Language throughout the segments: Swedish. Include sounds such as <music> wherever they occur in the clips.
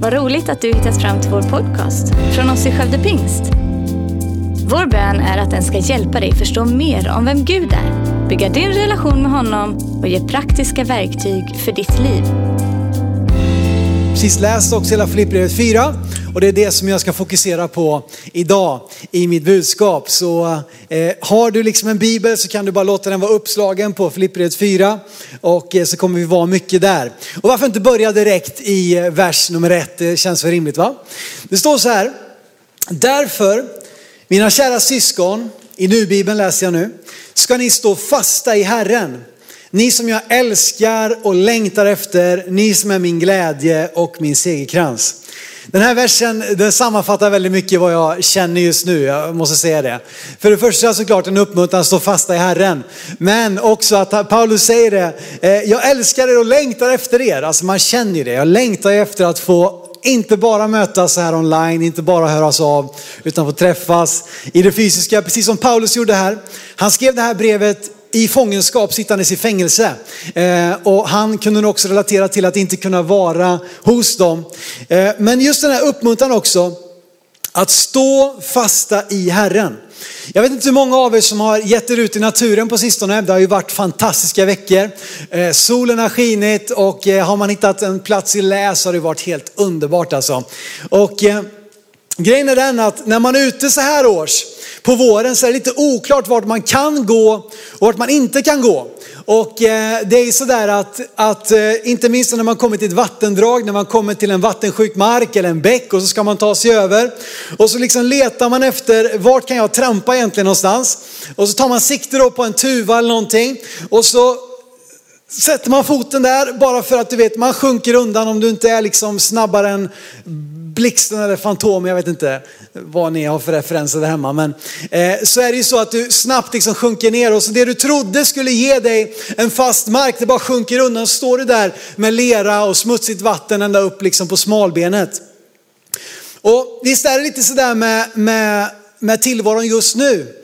Vad roligt att du hittat fram till vår podcast från oss i Skövde Pingst. Vår bön är att den ska hjälpa dig förstå mer om vem Gud är, bygga din relation med honom och ge praktiska verktyg för ditt liv. Precis läst också hela Filipperbrevet 4 och det är det som jag ska fokusera på idag i mitt budskap. Så eh, har du liksom en bibel så kan du bara låta den vara uppslagen på Filipperbrevet 4 och eh, så kommer vi vara mycket där. Och varför inte börja direkt i eh, vers nummer 1? det känns väl rimligt va? Det står så här, därför mina kära syskon, i nu-bibeln läser jag nu, ska ni stå fasta i Herren. Ni som jag älskar och längtar efter, ni som är min glädje och min segerkrans. Den här versen den sammanfattar väldigt mycket vad jag känner just nu, jag måste säga det. För det första såklart en uppmuntran att stå fasta i Herren. Men också att Paulus säger det, eh, jag älskar er och längtar efter er. Alltså man känner ju det, jag längtar efter att få inte bara mötas så här online, inte bara höras av, utan få träffas i det fysiska, precis som Paulus gjorde här. Han skrev det här brevet i fångenskap sittandes i fängelse. Eh, och han kunde nog också relatera till att inte kunna vara hos dem. Eh, men just den här uppmuntran också, att stå fasta i Herren. Jag vet inte hur många av er som har gett er ut i naturen på sistone. Det har ju varit fantastiska veckor. Eh, solen har skinit och eh, har man hittat en plats i lä så har det varit helt underbart alltså. Och eh, grejen är den att när man är ute så här års på våren så är det lite oklart vart man kan gå och vart man inte kan gå. Och eh, det är sådär att, att eh, inte minst när man kommer till ett vattendrag, när man kommer till en vattensjuk mark eller en bäck och så ska man ta sig över. Och så liksom letar man efter, vart kan jag trampa egentligen någonstans? Och så tar man sikte då på en tuva eller någonting. Och så sätter man foten där bara för att du vet, man sjunker undan om du inte är liksom snabbare än blixten eller fantomen, jag vet inte vad ni har för referenser där hemma. Men eh, så är det ju så att du snabbt liksom sjunker ner och så det du trodde skulle ge dig en fast mark, det bara sjunker undan. Så står du där med lera och smutsigt vatten ända upp liksom på smalbenet. Och visst är det lite sådär med, med, med tillvaron just nu.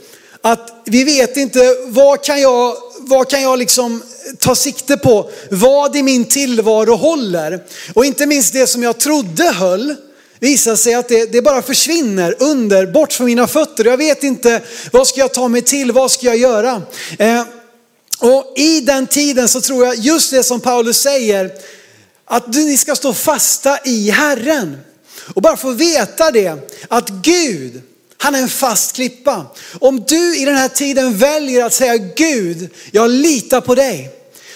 Att vi vet inte, vad kan jag, vad kan jag liksom ta sikte på? Vad i min tillvaro håller? Och inte minst det som jag trodde höll, visar sig att det, det, bara försvinner under, bort från mina fötter. Jag vet inte, vad ska jag ta mig till, vad ska jag göra? Eh, och i den tiden så tror jag just det som Paulus säger, att ni ska stå fasta i Herren. Och bara få veta det, att Gud, han är en fast klippa. Om du i den här tiden väljer att säga Gud, jag litar på dig.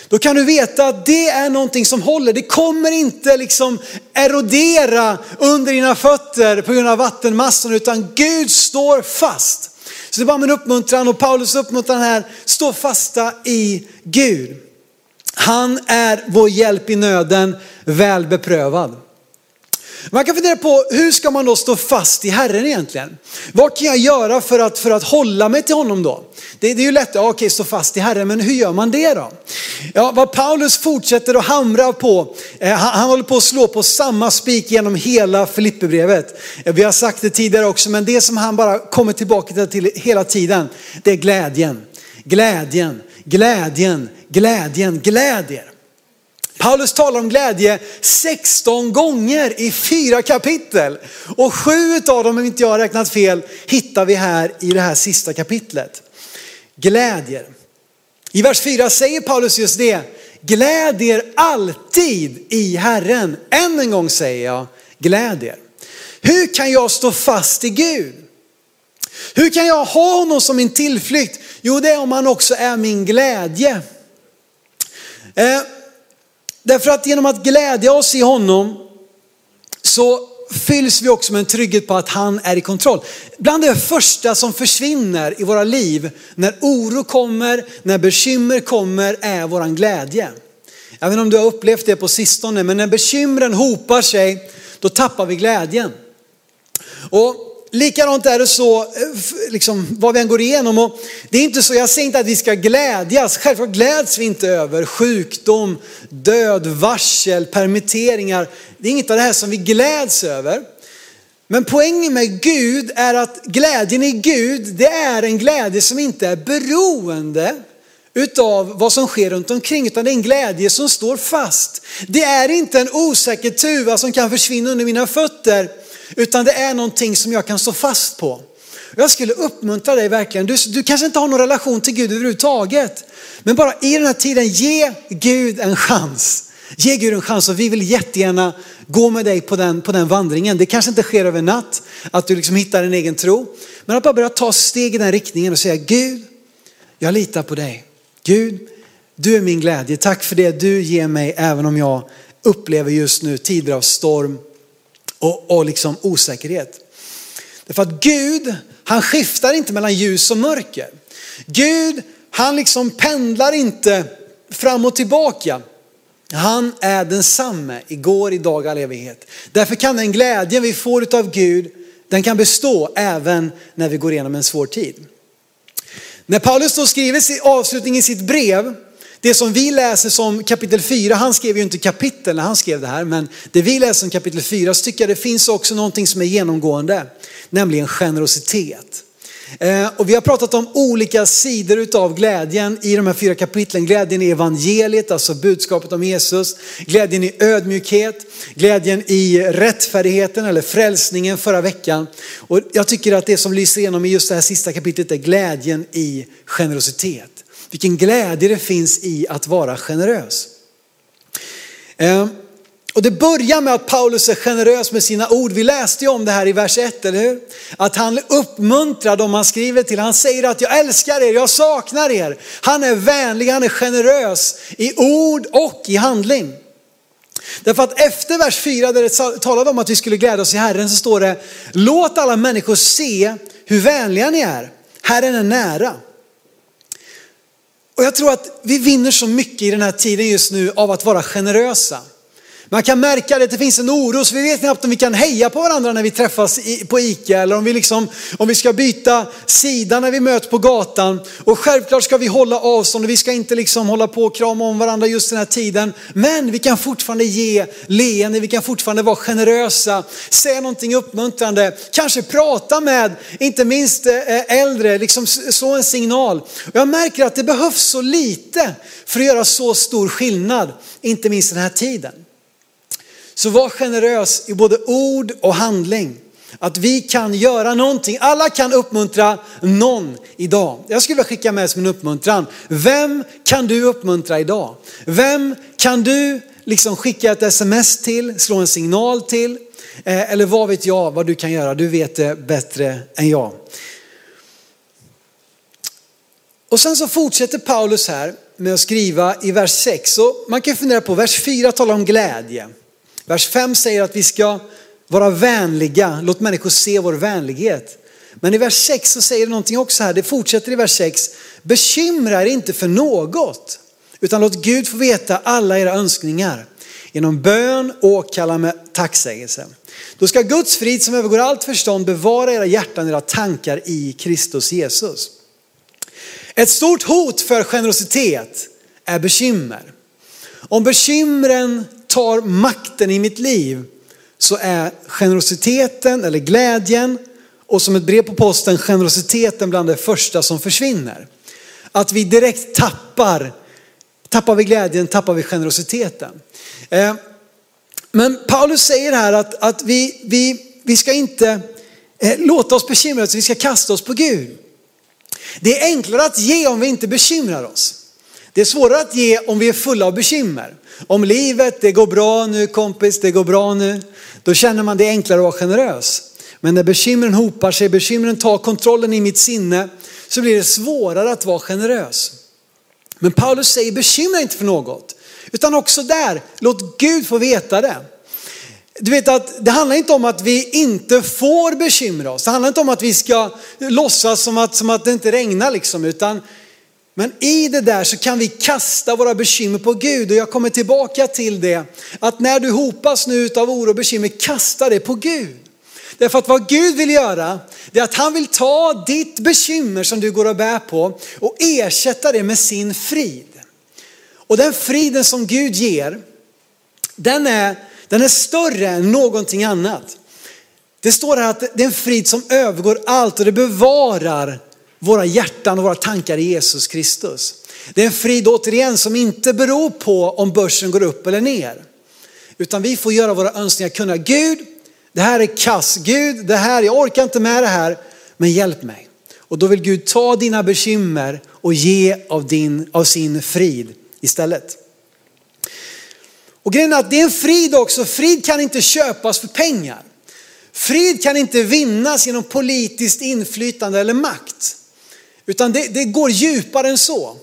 Då kan du veta att det är någonting som håller. Det kommer inte liksom erodera under dina fötter på grund av vattenmassan utan Gud står fast. Så det är bara min uppmuntran och Paulus uppmuntran här, stå fasta i Gud. Han är vår hjälp i nöden, väl beprövad. Man kan fundera på hur ska man då stå fast i Herren egentligen? Vad kan jag göra för att, för att hålla mig till honom då? Det, det är ju lätt, ja, okej stå fast i Herren, men hur gör man det då? Ja, vad Paulus fortsätter att hamra på, eh, han, han, håller på att slå på samma spik genom hela Filipperbrevet. Eh, vi har sagt det tidigare också, men det som han bara kommer tillbaka till hela tiden, det är glädjen. Glädjen, glädjen, glädjen, glädjen. Paulus talar om glädje 16 gånger i fyra kapitel. Och sju av dem, om inte jag har räknat fel, hittar vi här i det här sista kapitlet. Glädjer. I vers 4 säger Paulus just det. Glädjer alltid i Herren. Än en gång säger jag glädjer. Hur kan jag stå fast i Gud? Hur kan jag ha honom som min tillflykt? Jo, det är om han också är min glädje. Eh, Därför att genom att glädja oss i honom så fylls vi också med en trygghet på att han är i kontroll. Bland det första som försvinner i våra liv när oro kommer, när bekymmer kommer är våran glädje. Jag vet inte om du har upplevt det på sistone, men när bekymren hopar sig, då tappar vi glädjen. Och likadant är det så, eh, liksom, vad vi än går igenom. Och det är inte så, jag säger inte att vi ska glädjas. Självklart gläds vi inte över sjukdom, död, varsel, permitteringar. Det är inget av det här som vi gläds över. Men poängen med Gud är att glädjen i Gud, det är en glädje som inte är beroende utav vad som sker runt omkring, utan det är en glädje som står fast. Det är inte en osäker tuva som kan försvinna under mina fötter, utan det är någonting som jag kan stå fast på. Jag skulle uppmuntra dig verkligen, du, du kanske inte har någon relation till Gud överhuvudtaget, men bara i den här tiden, ge Gud en chans. Ge Gud en chans och vi vill jättegärna gå med dig på den, på den vandringen. Det kanske inte sker över natt, att du liksom hittar en egen tro. Men att bara börja ta steg i den riktningen och säga Gud, jag litar på dig. Gud, du är min glädje. Tack för det du ger mig även om jag upplever just nu tider av storm och, och liksom osäkerhet. Därför att Gud, han skiftar inte mellan ljus och mörker. Gud, han liksom pendlar inte fram och tillbaka. Han är densamme igår, idag, all evighet. Därför kan den glädjen vi får av Gud, den kan bestå även när vi går igenom en svår tid. När Paulus då skriver avslutningen i sitt brev, det som vi läser som kapitel 4, han skrev ju inte kapitel när han skrev det här, men det vi läser som kapitel 4 så tycker jag det finns också någonting som är genomgående, nämligen generositet. Eh, och vi har pratat om olika sidor utav glädjen i de här fyra kapitlen. Glädjen i evangeliet, alltså budskapet om Jesus. Glädjen i ödmjukhet, glädjen i rättfärdigheten eller frälsningen förra veckan. Och jag tycker att det som lyser igenom i just det här sista kapitlet är glädjen i generositet. Vilken glädje det finns i att vara generös. Ehm, och det börjar med att Paulus är generös med sina ord. Vi läste ju om det här i vers 1, eller hur? Att han uppmuntrar dem han skriver till. Han säger att jag älskar er, jag saknar er. Han är vänlig, han är generös i ord och i handling. Därför att efter vers 4 där det talade om att vi skulle glädja oss i Herren så står det, låt alla människor se hur vänliga ni är. Herren är nära. Och jag tror att vi vinner så mycket i den här tiden just nu av att vara generösa. Man kan märka att det finns en oro så vi vet knappt om vi kan heja på varandra när vi träffas på ICA eller om vi, liksom, om vi ska byta sida när vi möts på gatan. Och självklart ska vi hålla avstånd och vi ska inte liksom hålla på och krama om varandra just den här tiden. Men vi kan fortfarande ge leende, vi kan fortfarande vara generösa, säga någonting uppmuntrande, kanske prata med, inte minst eh, äldre, liksom slå en signal. Och jag märker att det behövs så lite för att göra så stor skillnad, inte minst den här tiden. Så var generös i både ord och handling. Att vi kan göra någonting. Alla kan uppmuntra någon idag. Jag skulle vilja skicka med som en uppmuntran. Vem kan du uppmuntra idag? Vem kan du liksom skicka ett sms till, slå en signal till? Eh, eller vad vet jag vad du kan göra? Du vet det bättre än jag. Och sen så fortsätter Paulus här med att skriva i vers 6. Och man kan fundera på, vers 4 talar om glädje. Vers 5 säger att vi ska vara vänliga, låt människor se vår vänlighet. Men i vers 6 så säger det någonting också här, det fortsätter i vers 6. Bekymra er inte för något, utan låt Gud få veta alla era önskningar. Genom bön åkalla med tacksägelse. Då ska Guds frid som övergår allt förstånd bevara era hjärtan, era tankar i Kristus Jesus. Ett stort hot för generositet är bekymmer. Om bekymren tar makten i mitt liv så är generositeten eller glädjen och som ett brev på posten generositeten bland det första som försvinner. Att vi direkt tappar, tappar vi glädjen, tappar vi generositeten. Eh, men Paulus säger här att, att vi, vi, vi ska inte eh, låta oss bekymra oss, vi ska kasta oss på Gud. Det är enklare att ge om vi inte bekymrar oss. Det är svårare att ge om vi är fulla av bekymmer. Om livet, det går bra nu kompis, det går bra nu. Då känner man det enklare att vara generös. Men när bekymren hopar sig, bekymren tar kontrollen i mitt sinne, så blir det svårare att vara generös. Men Paulus säger bekymra inte för något, utan också där, låt Gud få veta det. Du vet att det handlar inte om att vi inte får bekymra oss. Det handlar inte om att vi ska låtsas som att, som att det inte regnar liksom, utan men i det där så kan vi kasta våra bekymmer på Gud och jag kommer tillbaka till det. Att när du hopas nu av oro och bekymmer, kasta det på Gud. Därför att vad Gud vill göra, det är att han vill ta ditt bekymmer som du går och bär på och ersätta det med sin frid. Och den friden som Gud ger, den är, den är större än någonting annat. Det står här att det är en frid som övergår allt och det bevarar våra hjärtan och våra tankar i Jesus Kristus. Det är en frid återigen som inte beror på om börsen går upp eller ner. Utan vi får göra våra önskningar kunna. Gud, det här är kass. Gud, det här, jag orkar inte med det här, men hjälp mig. Och då vill Gud ta dina bekymmer och ge av, din, av sin frid istället. Och grejen är att det är en frid också, frid kan inte köpas för pengar. Frid kan inte vinnas genom politiskt inflytande eller makt. Utan det, det går djupare än så.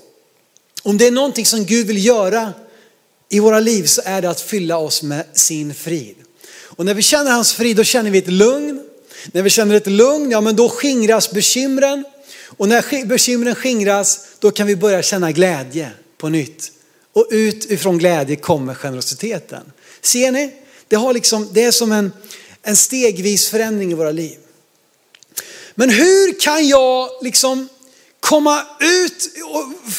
Om det är någonting som Gud vill göra i våra liv så är det att fylla oss med sin frid. Och när vi känner hans frid då känner vi ett lugn. När vi känner ett lugn, ja men då skingras bekymren. Och när bekymren skingras då kan vi börja känna glädje på nytt. Och ut ifrån glädje kommer generositeten. Ser ni? Det, har liksom, det är som en, en stegvis förändring i våra liv. Men hur kan jag liksom komma ut,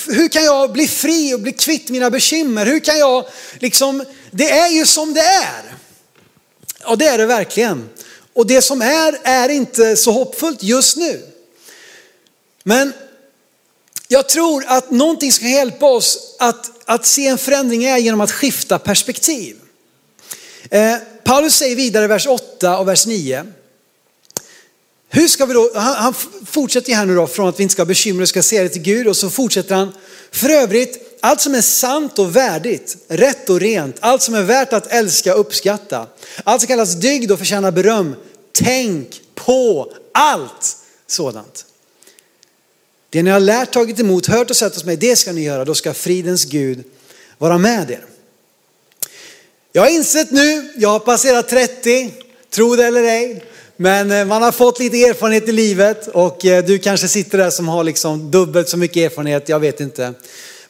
hur kan jag bli fri och bli kvitt mina bekymmer? Hur kan jag liksom, det är ju som det är. Ja det är det verkligen. Och det som är, är inte så hoppfullt just nu. Men jag tror att någonting ska hjälpa oss att, att se en förändring är genom att skifta perspektiv. Eh, Paulus säger vidare i vers 8 och vers 9. Hur ska vi då, han, han fortsätter här nu då från att vi inte ska bekymra oss, ska se det till Gud och så fortsätter han. För övrigt, allt som är sant och värdigt, rätt och rent, allt som är värt att älska och uppskatta, allt som kallas dygd och förtjänar beröm, tänk på allt sådant. Det ni har lärt, tagit emot, hört och sett hos mig, det ska ni göra. Då ska fridens Gud vara med er. Jag har insett nu, jag har passerat 30, tro det eller ej, men eh, man har fått lite erfarenhet i livet och eh, du kanske sitter där som har liksom dubbelt så mycket erfarenhet, jag vet inte.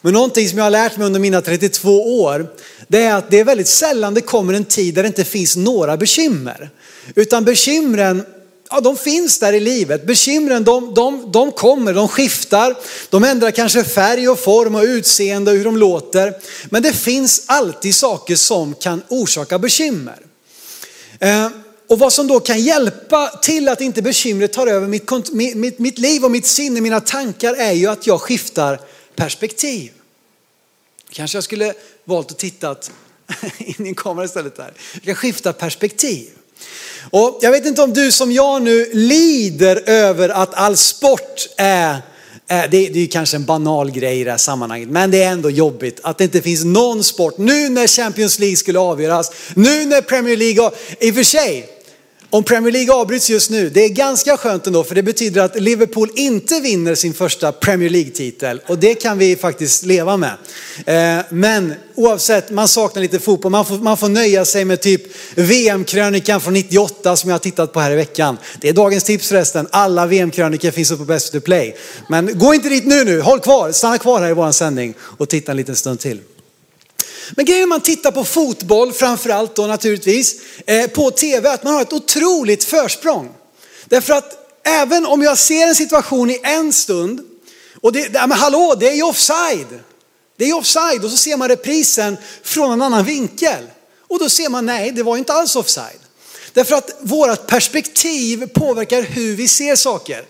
Men någonting som jag har lärt mig under mina 32 år, det är att det är väldigt sällan det kommer en tid där det inte finns några bekymmer. Utan bekymren ja, de finns där i livet. Bekymren de, de, de kommer, de skiftar, de ändrar kanske färg och form och utseende och hur de låter. Men det finns alltid saker som kan orsaka bekymmer. Eh, och vad som då kan hjälpa till att inte bekymret tar över mitt, mitt, mitt liv och mitt sinne, mina tankar är ju att jag skiftar perspektiv. Kanske jag skulle valt att titta <laughs> in i en kamera istället där. Jag kan skifta perspektiv. Och jag vet inte om du som jag nu lider över att all sport är det, är ju kanske en banal grej i det här sammanhanget, men det är ändå jobbigt att det inte finns någon sport. Nu när Champions League skulle avgöras, nu när Premier League, i och för sig, om Premier League avbryts just nu, det är ganska skönt ändå för det betyder att Liverpool inte vinner sin första Premier League-titel och det kan vi faktiskt leva med. Eh, men oavsett, man saknar lite fotboll, man får, man får nöja sig med typ VM-krönikan från 98 som jag har tittat på här i veckan. Det är dagens tips förresten, alla VM-krönikor finns uppe på Best of Play. Men gå inte dit nu nu, håll kvar, stanna kvar här i vår sändning och titta en liten stund till. Men grejen när man tittar på fotboll, framförallt då naturligtvis, eh, på tv, att man har ett otroligt försprång. Därför att även om jag ser en situation i en stund, och det, men hallå, det är ju offside. Det är offside och så ser man reprisen från en annan vinkel. Och då ser man, nej, det var inte alls offside. Därför att vårt perspektiv påverkar hur vi ser saker.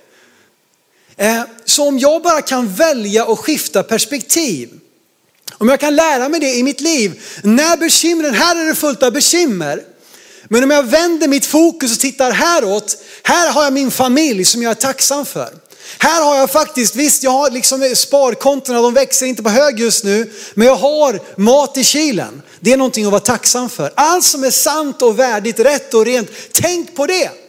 Eh, så om jag bara kan välja att skifta perspektiv, om jag kan lära mig det i mitt liv, när bekymren, här är det fullt av bekymmer. Men om jag vänder mitt fokus och tittar häråt, här har jag min familj som jag är tacksam för. Här har jag faktiskt, visst jag har liksom sparkontona, de växer inte på hög just nu, men jag har mat i kylen. Det är någonting att vara tacksam för. Allt som är sant och värdigt, rätt och rent, tänk på det.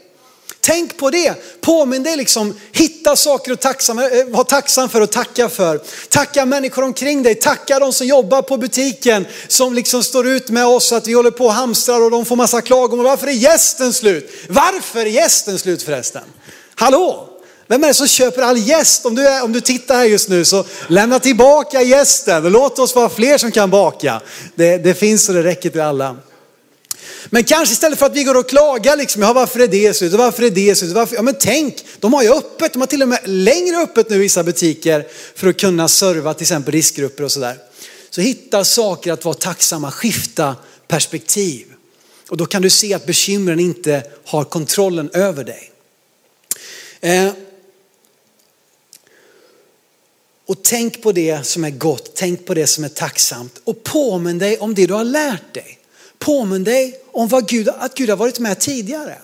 Tänk på det. Påminn dig liksom, hitta saker att tacksam, eh, vara tacksam för och tacka för. Tacka människor omkring dig, tacka de som jobbar på butiken som liksom står ut med oss att vi håller på och hamstrar och de får massa klagomål. Varför är gästen slut? Varför är gästen slut förresten? Hallå? Vem är det som köper all gäst? Om du, är, om du tittar här just nu så lämna tillbaka gästen och låt oss vara fler som kan baka. Det, det finns och det räcker till alla. Men kanske istället för att vi går och klagar liksom, ja varför är det slut varför är det slut? Varför? Ja men tänk, de har ju öppet, de har till och med längre öppet nu i vissa butiker för att kunna serva till exempel riskgrupper och sådär. Så hitta saker att vara tacksamma, skifta perspektiv. Och då kan du se att bekymren inte har kontrollen över dig. Eh. Och tänk på det som är gott, tänk på det som är tacksamt och påminn dig om det du har lärt dig. Påminn dig om vad Gud, att Gud har varit med tidigare.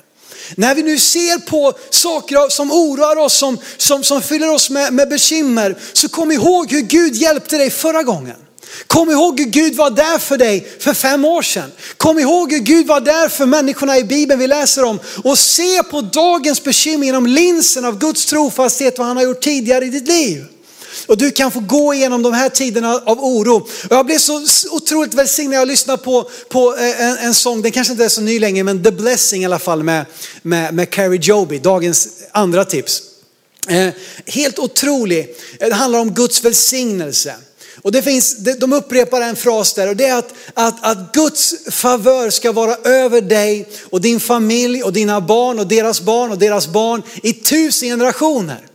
När vi nu ser på saker som oroar oss, som, som, som fyller oss med, med bekymmer, så kom ihåg hur Gud hjälpte dig förra gången. Kom ihåg hur Gud var där för dig för fem år sedan. Kom ihåg hur Gud var där för människorna i Bibeln vi läser om. Och se på dagens bekymmer genom linsen av Guds trofasthet, vad han har gjort tidigare i ditt liv. Och du kan få gå igenom de här tiderna av oro. Och jag blev så otroligt välsignad när jag lyssnade på, på eh, en, en sång, den kanske inte är så ny längre, men The Blessing i alla fall med, med, med Carrie Joby, dagens andra tips. Eh, helt otrolig, eh, det handlar om Guds välsignelse. Och det finns, de upprepar en fras där och det är att, att, att Guds favör ska vara över dig och din familj och dina barn och deras barn och deras barn i tusen generationer.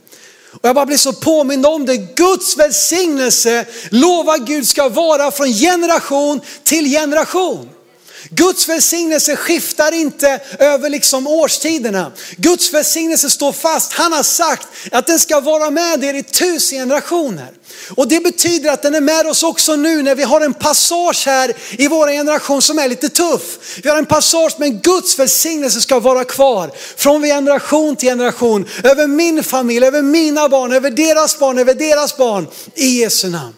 Och jag bara blir så påmind om det. Guds välsignelse lovar Gud ska vara från generation till generation. Guds välsignelse skiftar inte över liksom årstiderna. Guds välsignelse står fast. Han har sagt att den ska vara med er i tusen generationer. Och det betyder att den är med oss också nu när vi har en passage här i vår generation som är lite tuff. Vi har en passage men Guds välsignelse ska vara kvar från generation till generation. Över min familj, över mina barn, över deras barn, över deras barn i Jesu namn.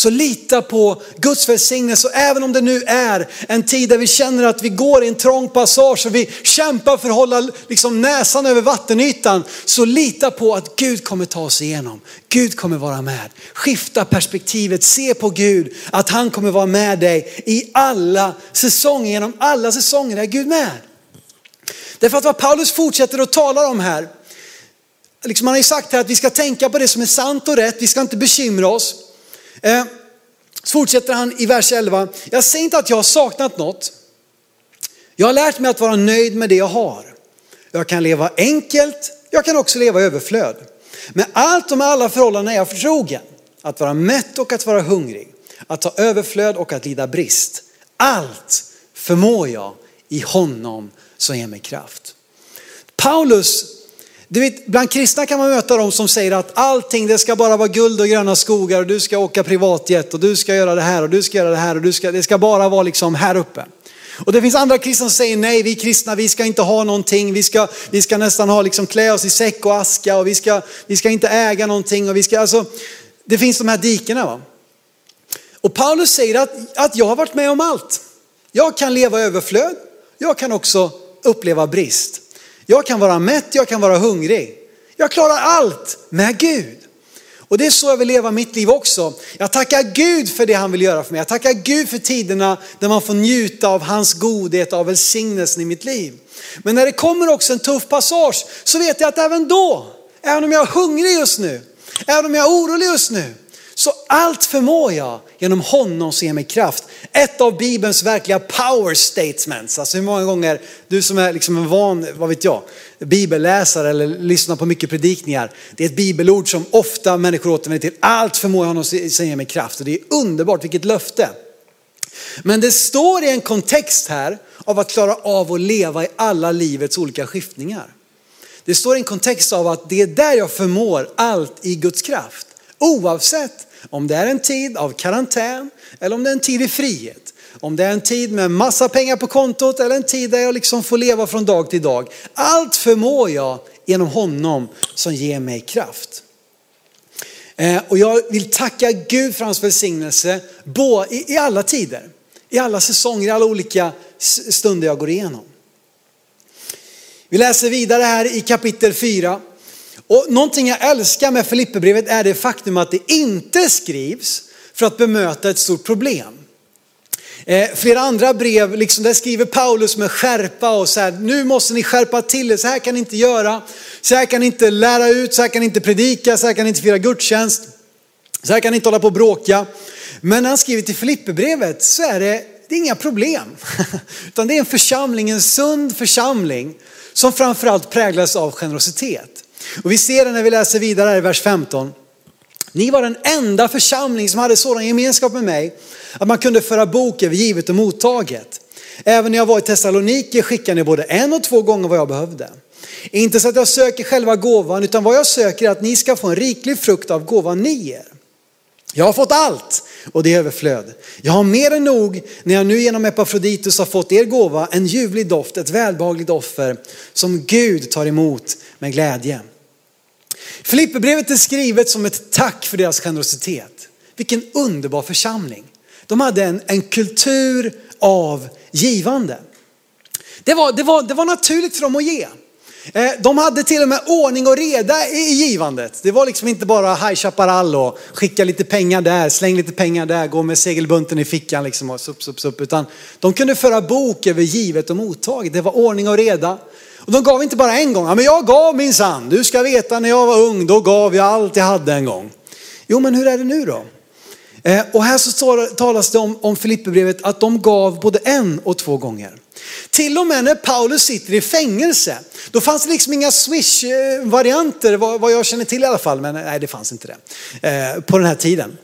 Så lita på Guds välsignelse och även om det nu är en tid där vi känner att vi går i en trång passage och vi kämpar för att hålla liksom näsan över vattenytan. Så lita på att Gud kommer ta oss igenom. Gud kommer vara med. Skifta perspektivet, se på Gud, att han kommer vara med dig i alla säsonger, genom alla säsonger är Gud med. Därför att vad Paulus fortsätter att tala om här, liksom han har ju sagt här att vi ska tänka på det som är sant och rätt, vi ska inte bekymra oss. Eh, så fortsätter han i vers 11. Jag säger inte att jag har saknat något. Jag har lärt mig att vara nöjd med det jag har. Jag kan leva enkelt, jag kan också leva i överflöd. Med allt och med alla förhållanden är jag förtrogen. Att vara mätt och att vara hungrig. Att ha överflöd och att lida brist. Allt förmår jag i honom som ger mig kraft. Paulus du vet, bland kristna kan man möta de som säger att allting det ska bara vara guld och gröna skogar och du ska åka privatjet och du ska göra det här och du ska göra det här och du ska, det ska bara vara liksom här uppe. Och det finns andra kristna som säger nej, vi kristna vi ska inte ha någonting, vi ska, vi ska nästan ha liksom klä oss i säck och aska och vi ska, vi ska inte äga någonting och vi ska, alltså, det finns de här dikena va. Och Paulus säger att, att jag har varit med om allt. Jag kan leva överflöd, jag kan också uppleva brist. Jag kan vara mätt, jag kan vara hungrig. Jag klarar allt med Gud. Och det är så jag vill leva mitt liv också. Jag tackar Gud för det han vill göra för mig. Jag tackar Gud för tiderna där man får njuta av hans godhet, av välsignelsen i mitt liv. Men när det kommer också en tuff passage så vet jag att även då, även om jag är hungrig just nu, även om jag är orolig just nu, så allt förmår jag genom honom som ger mig kraft. Ett av Bibelns verkliga power statements. Alltså hur många gånger, du som är liksom en van, vad vet jag, bibelläsare eller lyssnar på mycket predikningar. Det är ett bibelord som ofta människor återvänder till. Allt förmår jag honom att ger mig kraft. Och det är underbart, vilket löfte. Men det står i en kontext här av att klara av att leva i alla livets olika skiftningar. Det står i en kontext av att det är där jag förmår allt i Guds kraft. Oavsett om det är en tid av karantän eller om det är en tid i frihet. Om det är en tid med massa pengar på kontot eller en tid där jag liksom får leva från dag till dag. Allt förmår jag genom honom som ger mig kraft. Eh, och jag vill tacka Gud för hans välsignelse i alla tider, i alla säsonger, i alla olika stunder jag går igenom. Vi läser vidare här i kapitel 4 och någonting jag älskar med Filipperbrevet är det faktum att det inte skrivs för att bemöta ett stort problem. Eh, flera andra brev, liksom där skriver Paulus med skärpa och så här, nu måste ni skärpa till er, så här kan ni inte göra, så här kan ni inte lära ut, så här kan ni inte predika, så här kan ni inte fira gudstjänst, så här kan ni inte hålla på och bråka. Men när han skriver till Filipperbrevet så är det, det är inga problem, <laughs> utan det är en församling, en sund församling som framförallt präglas av generositet. Och vi ser det när vi läser vidare i vers 15. Ni var den enda församling som hade sådan gemenskap med mig att man kunde föra bok över givet och mottaget. Även när jag var i Thessaloniki skickade ni både en och två gånger vad jag behövde. Inte så att jag söker själva gåvan utan vad jag söker är att ni ska få en riklig frukt av gåvan ni ger. Jag har fått allt och det är överflöd. Jag har mer än nog när jag nu genom Epafroditus har fått er gåva, en ljuvlig doft, ett välbehagligt offer som Gud tar emot med glädje. Filipperbrevet är skrivet som ett tack för deras generositet. Vilken underbar församling. De hade en, en kultur av givande. Det var, det, var, det var naturligt för dem att ge. Eh, de hade till och med ordning och reda i givandet. Det var liksom inte bara High Chaparral och skicka lite pengar där, släng lite pengar där, gå med segelbunten i fickan liksom och sup, sup, sup. Utan de kunde föra bok över givet och mottaget. Det var ordning och reda. Och de gav inte bara en gång, ja, men jag gav minsann. Du ska veta när jag var ung, då gav jag allt jag hade en gång. Jo men hur är det nu då? Eh, och här så talas det om, om Filipperbrevet att de gav både en och två gånger. Till och med när Paulus sitter i fängelse, då fanns det liksom inga swish-varianter, vad jag känner till i alla fall, men nej det fanns inte det eh, på den här tiden.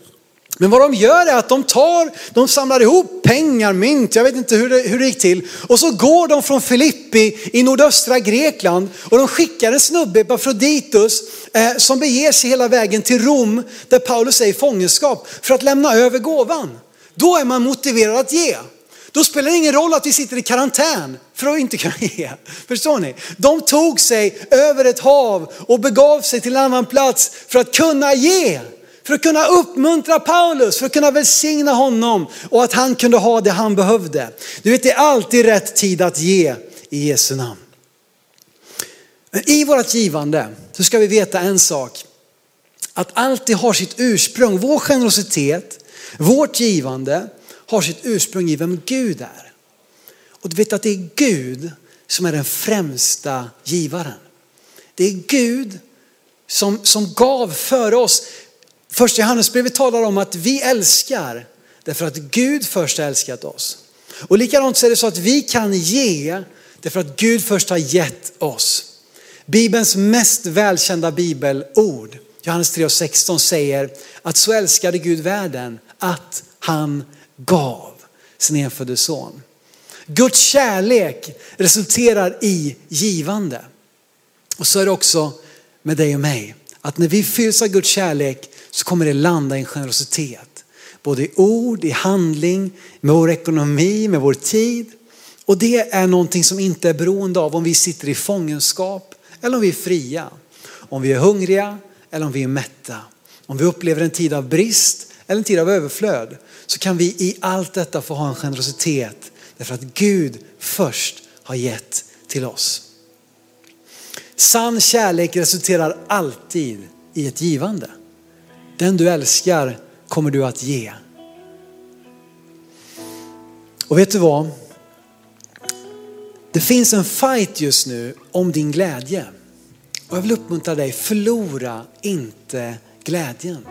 Men vad de gör är att de tar, de samlar ihop pengar, mynt, jag vet inte hur det, hur det gick till. Och så går de från Filippi i nordöstra Grekland och de skickar en snubbe, Epafroditus, eh, som beger sig hela vägen till Rom där Paulus är i fångenskap för att lämna över gåvan. Då är man motiverad att ge. Då spelar det ingen roll att vi sitter i karantän för att inte <laughs> kunna ge. Förstår ni? De tog sig över ett hav och begav sig till en annan plats för att kunna ge. För att kunna uppmuntra Paulus, för att kunna välsigna honom och att han kunde ha det han behövde. Du vet det är alltid rätt tid att ge i Jesu namn. Men i vårt givande så ska vi veta en sak. Att allt det har sitt ursprung, vår generositet, vårt givande har sitt ursprung i vem Gud är. Och du vet att det är Gud som är den främsta givaren. Det är Gud som, som gav före oss. Första Johannesbrevet talar om att vi älskar därför att Gud först har älskat oss. Och likadant så är det så att vi kan ge därför att Gud först har gett oss. Bibelns mest välkända bibelord, Johannes 3.16 säger att så älskade Gud världen att han gav sin enfödde son. Guds kärlek resulterar i givande. Och så är det också med dig och mig. Att när vi fylls av Guds kärlek så kommer det landa i en generositet. Både i ord, i handling, med vår ekonomi, med vår tid. Och det är någonting som inte är beroende av om vi sitter i fångenskap eller om vi är fria. Om vi är hungriga eller om vi är mätta. Om vi upplever en tid av brist eller en tid av överflöd så kan vi i allt detta få ha en generositet därför att Gud först har gett till oss. Sann kärlek resulterar alltid i ett givande. Den du älskar kommer du att ge. Och vet du vad? Det finns en fight just nu om din glädje. Och jag vill uppmuntra dig, förlora inte glädjen.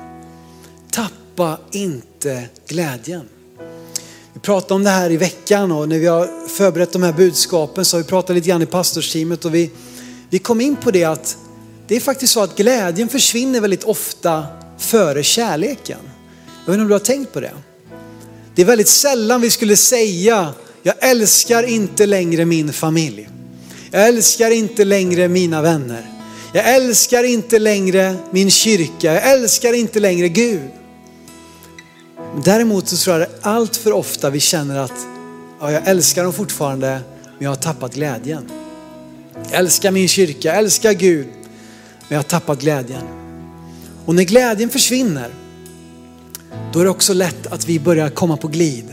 Tappa inte glädjen. Vi pratade om det här i veckan och när vi har förberett de här budskapen så har vi pratat lite grann i pastorsteamet och vi, vi kom in på det att det är faktiskt så att glädjen försvinner väldigt ofta före kärleken. Jag vet inte om du har tänkt på det? Det är väldigt sällan vi skulle säga, jag älskar inte längre min familj. Jag älskar inte längre mina vänner. Jag älskar inte längre min kyrka. Jag älskar inte längre Gud. Däremot så tror jag det allt för ofta vi känner att ja, jag älskar dem fortfarande men jag har tappat glädjen. Jag älskar min kyrka, jag älskar Gud men jag har tappat glädjen. Och när glädjen försvinner då är det också lätt att vi börjar komma på glid.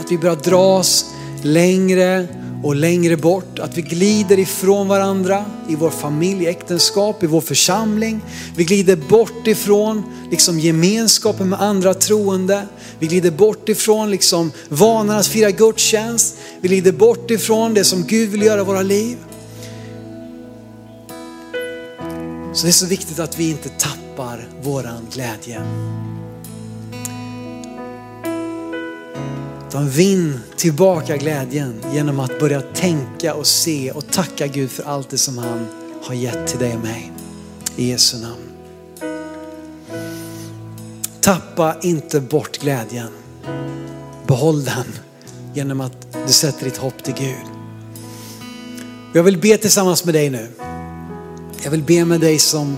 Att vi börjar dras längre och längre bort. Att vi glider ifrån varandra i vår familj, äktenskap, i vår församling. Vi glider bort ifrån liksom gemenskapen med andra troende. Vi glider bort ifrån liksom vanan att fira gudstjänst. Vi glider bort ifrån det som Gud vill göra i våra liv. Så det är så viktigt att vi inte tappar våran glädje. Utan vinn tillbaka glädjen genom att börja tänka och se och tacka Gud för allt det som han har gett till dig och mig. I Jesu namn. Tappa inte bort glädjen. Behåll den genom att du sätter ditt hopp till Gud. Jag vill be tillsammans med dig nu. Jag vill be med dig som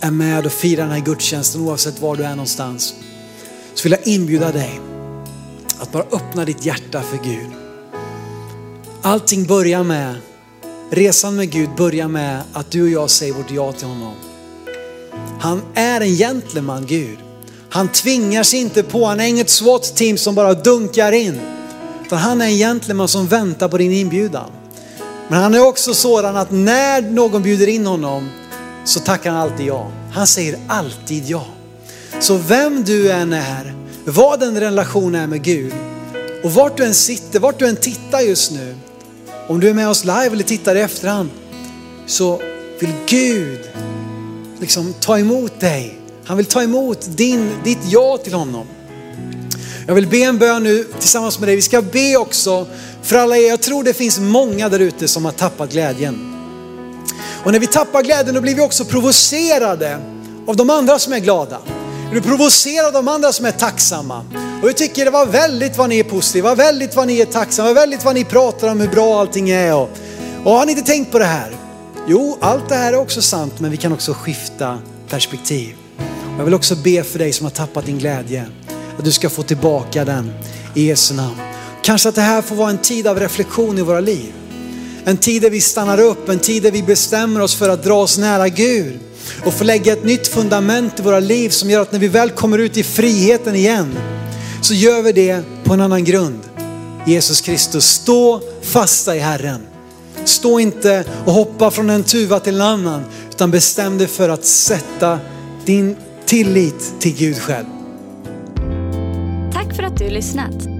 är med och firar den här gudstjänsten oavsett var du är någonstans. så vill jag inbjuda dig att bara öppna ditt hjärta för Gud. Allting börjar med, resan med Gud börjar med att du och jag säger vårt ja till honom. Han är en gentleman Gud. Han tvingar sig inte på, han är inget SWAT-team som bara dunkar in. Utan han är en gentleman som väntar på din inbjudan. Men han är också sådan att när någon bjuder in honom så tackar han alltid ja. Han säger alltid ja. Så vem du än är, vad den relation är med Gud och vart du än sitter, vart du än tittar just nu. Om du är med oss live eller tittar i efterhand så vill Gud liksom ta emot dig. Han vill ta emot din, ditt ja till honom. Jag vill be en bön nu tillsammans med dig. Vi ska be också för alla er, jag tror det finns många där ute som har tappat glädjen. Och när vi tappar glädjen då blir vi också provocerade av de andra som är glada. Du blir provocerade av de andra som är tacksamma. Och vi tycker det var väldigt vad ni är positiva, väldigt vad ni är tacksamma, väldigt vad ni pratar om hur bra allting är. Och, och har ni inte tänkt på det här? Jo, allt det här är också sant, men vi kan också skifta perspektiv. Jag vill också be för dig som har tappat din glädje, att du ska få tillbaka den i Jesu namn. Kanske att det här får vara en tid av reflektion i våra liv. En tid där vi stannar upp, en tid där vi bestämmer oss för att dra oss nära Gud och få lägga ett nytt fundament i våra liv som gör att när vi väl kommer ut i friheten igen så gör vi det på en annan grund. Jesus Kristus, stå fasta i Herren. Stå inte och hoppa från en tuva till en annan utan bestäm dig för att sätta din tillit till Gud själv. Tack för att du lyssnat.